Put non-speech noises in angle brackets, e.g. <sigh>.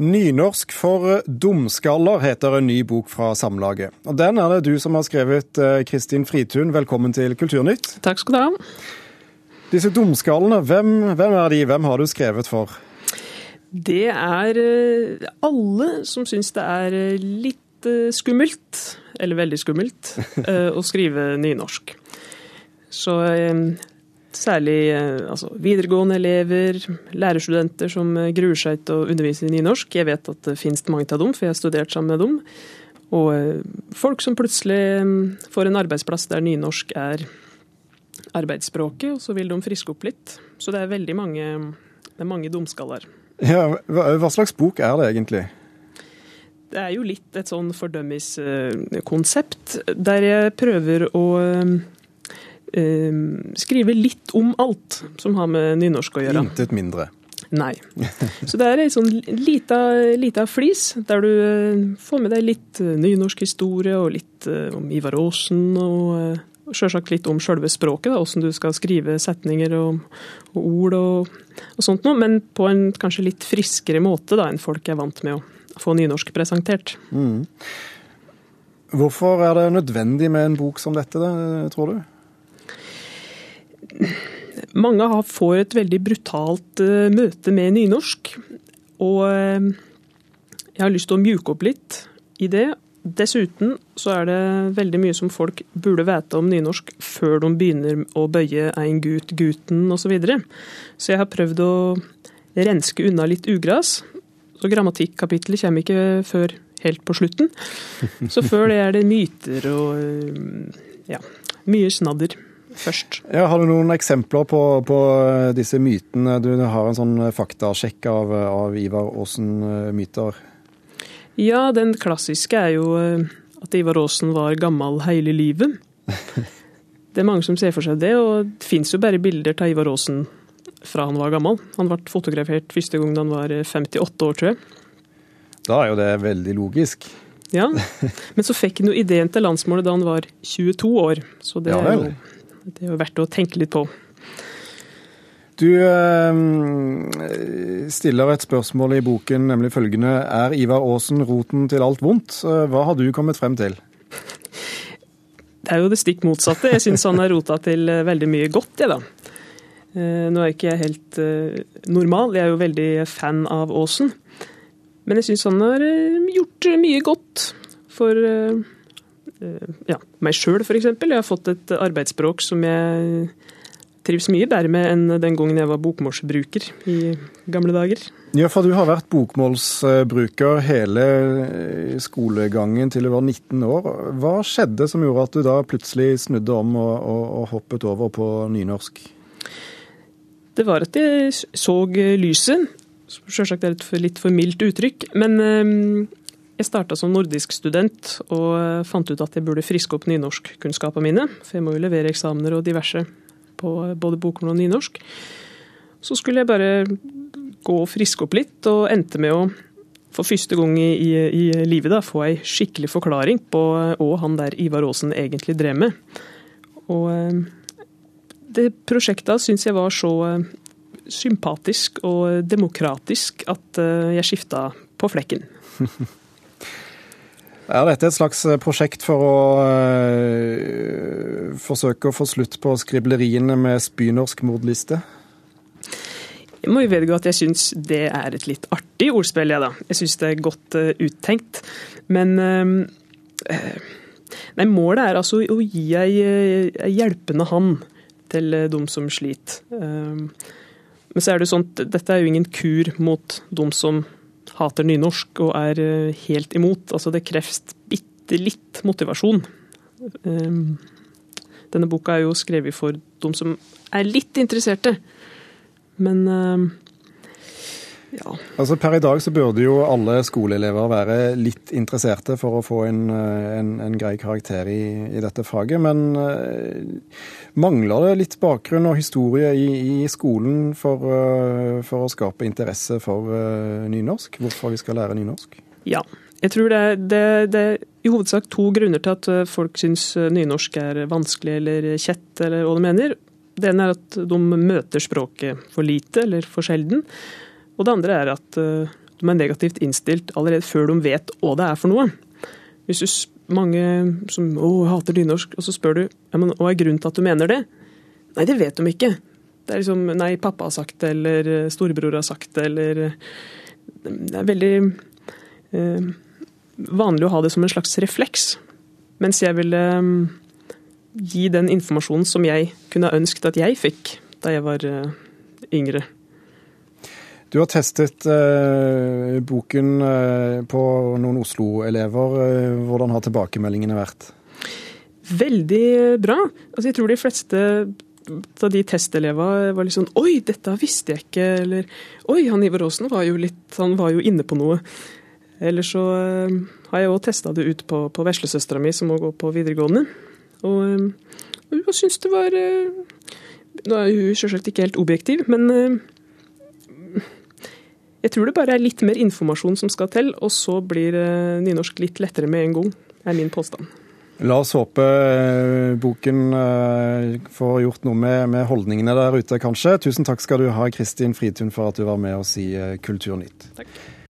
Nynorsk for dumskaller heter en ny bok fra Samlaget. Og Den er det du som har skrevet, eh, Kristin Fritun. Velkommen til Kulturnytt. Takk skal du ha. Disse dumskallene, hvem, hvem er de? Hvem har du skrevet for? Det er eh, alle som syns det er eh, litt skummelt, eller veldig skummelt, <laughs> å skrive nynorsk. Så Særlig eh, altså, videregående elever, lærerstudenter som eh, gruer seg til å undervise i nynorsk. Jeg vet at det finnes mange av dem, for jeg har studert sammen med dem. Og eh, folk som plutselig får en arbeidsplass der nynorsk er arbeidsspråket, og så vil de friske opp litt. Så det er veldig mange, det er mange dumskaller. Ja, hva slags bok er det egentlig? Det er jo litt et sånn fordømmiskonsept, der jeg prøver å skrive litt om alt som har med nynorsk å gjøre. Intet mindre. Nei. Så det er ei sånn lita, lita, flis, der du eh, får med deg litt eh, nynorsk historie og litt eh, om Ivar Aasen. og og Sjølsagt litt om sjølve språket, da, hvordan du skal skrive setninger og, og ord og, og, sånt noe, men på en kanskje litt friskere måte da, enn folk er vant med å få nynorsk presentert. Mm. Hvorfor er det nødvendig med en bok som dette, da, tror du? Mange får et veldig brutalt eh, møte med nynorsk. Og eh, jeg har lyst til å mjuke opp litt i det. Dessuten så er det veldig mye som folk burde vite om nynorsk før de begynner å bøye ein gut, guten osv. Så, videre. så jeg har prøvd å renske unna litt ugras. Så grammatikkapitlet kommer ikke før helt på slutten. Så før det er det myter og eh, ja, mye snadder først. Ja, har du noen eksempler på, på disse mytene? Du har en sånn faktasjekk av, av Ivar Aasen-myter. Ja, den klassiske er jo eh, at Ivar Aasen var gammel hele livet. <laughs> Det er mange som ser for seg det, og det fins jo bare bilder av Ivar Aasen fra han var gammel. Han ble fotografert første gang da han var 58 år, tror jeg. Da er jo det veldig logisk. Ja, <laughs> men så fikk han jo ideen til landsmålet da han var 22 år. Så det ja, er jo det er jo verdt å tenke litt på. Du eh, stiller et spørsmål i boken, nemlig følgende. Er Ivar Aasen roten til alt vondt? Eh, hva har du kommet frem til? Det er jo det stikk motsatte. Jeg syns han har rota til eh, veldig mye godt, jeg, da. Nå er ikke jeg helt normal, jeg er jo veldig fan av Aasen. Men jeg syns han har gjort mye godt for ja, meg sjøl, f.eks. Jeg har fått et arbeidsspråk som jeg trives mye bedre med enn den gangen jeg var bokmålsbruker i gamle dager. Ja, for du har vært bokmålsbruker hele skolegangen til du var 19 år. Hva skjedde som gjorde at du da plutselig snudde om og, og, og hoppet over på nynorsk? Det var at jeg så lyset. Sjølsagt er det et litt for mildt uttrykk. Men ehm, jeg starta som nordisk student og fant ut at jeg burde friske opp nynorskkunnskapene mine. For jeg må jo levere eksamener og diverse på både bokmål og nynorsk. Så skulle jeg bare gå og friske opp litt, og endte med å for første gang i, i, i livet da, få ei skikkelig forklaring på hva han der Ivar Aasen egentlig drev med. Og eh, det prosjektet syns jeg var så eh, sympatisk og demokratisk at eh, jeg skifta på flekken. <laughs> Er dette et slags eh, prosjekt for å øh, forsøke å få slutt på skribleriene med spynorsk mordliste? Jeg må jo vedgå at jeg syns det er et litt artig ordspill, jeg da. Jeg syns det er godt uh, uttenkt. Men uh, nei, målet er altså å gi ei, ei hjelpende hand til de som sliter. Uh, men så er det jo sånn dette er jo ingen kur mot de som hater nynorsk og er eh, helt imot. Altså det kreves bitte litt motivasjon. Ehm, denne boka er jo skrevet for de som er litt interesserte. Men ehm, ja. Altså Per i dag så burde jo alle skoleelever være litt interesserte for å få en, eh, en, en grei karakter i, i, dette faget. Men uh, mangler det litt bakgrunn og historie i, i skolen for, uh, for, å skape interesse for uh, nynorsk? Hvorfor vi skal lære nynorsk? Ja. Jeg tror det, det, det er i hovedsak to grunner til at folk syns nynorsk er vanskelig eller kjett, eller hva de mener. Det ene er at de møter språket for lite eller for sjelden. Og det andre er at uh, de er negativt innstilt allerede før de vet hva det er for noe. Hvis du mange som å, hater nynorsk, og så spør du hva er grunnen til at du mener det? Nei, det vet de ikke. Det er liksom Nei, pappa har sagt det, eller eh, storebror har sagt det, eller eh, Det er veldig eh, vanlig å ha det som en slags refleks. Mens jeg ville eh, gi den informasjonen som jeg kunne ønsket at jeg fikk da jeg var eh, yngre. Du har testet eh, boken eh, på noen Oslo-elever. Eh, hvordan har tilbakemeldingene vært? Veldig bra. Altså, jeg tror de fleste av de testelevene var litt sånn Oi, dette visste jeg ikke. Eller Oi, han Ivar Aasen var jo litt Han var jo inne på noe. Eller så eh, har jeg òg testa det ut på, på veslesøstera mi, som må gå på videregående. Og, eh, hun syns det var eh, Nå er hun selvsagt ikke helt objektiv, men jeg tror det bare er litt mer informasjon som skal til, og så blir eh, nynorsk litt lettere med en gang, er min påstand. La oss håpe eh, boken eh, får gjort noe med, med holdningene der ute, kanskje. Tusen takk skal du ha, Kristin Fritun, for at du var med oss i Kulturnytt. Takk.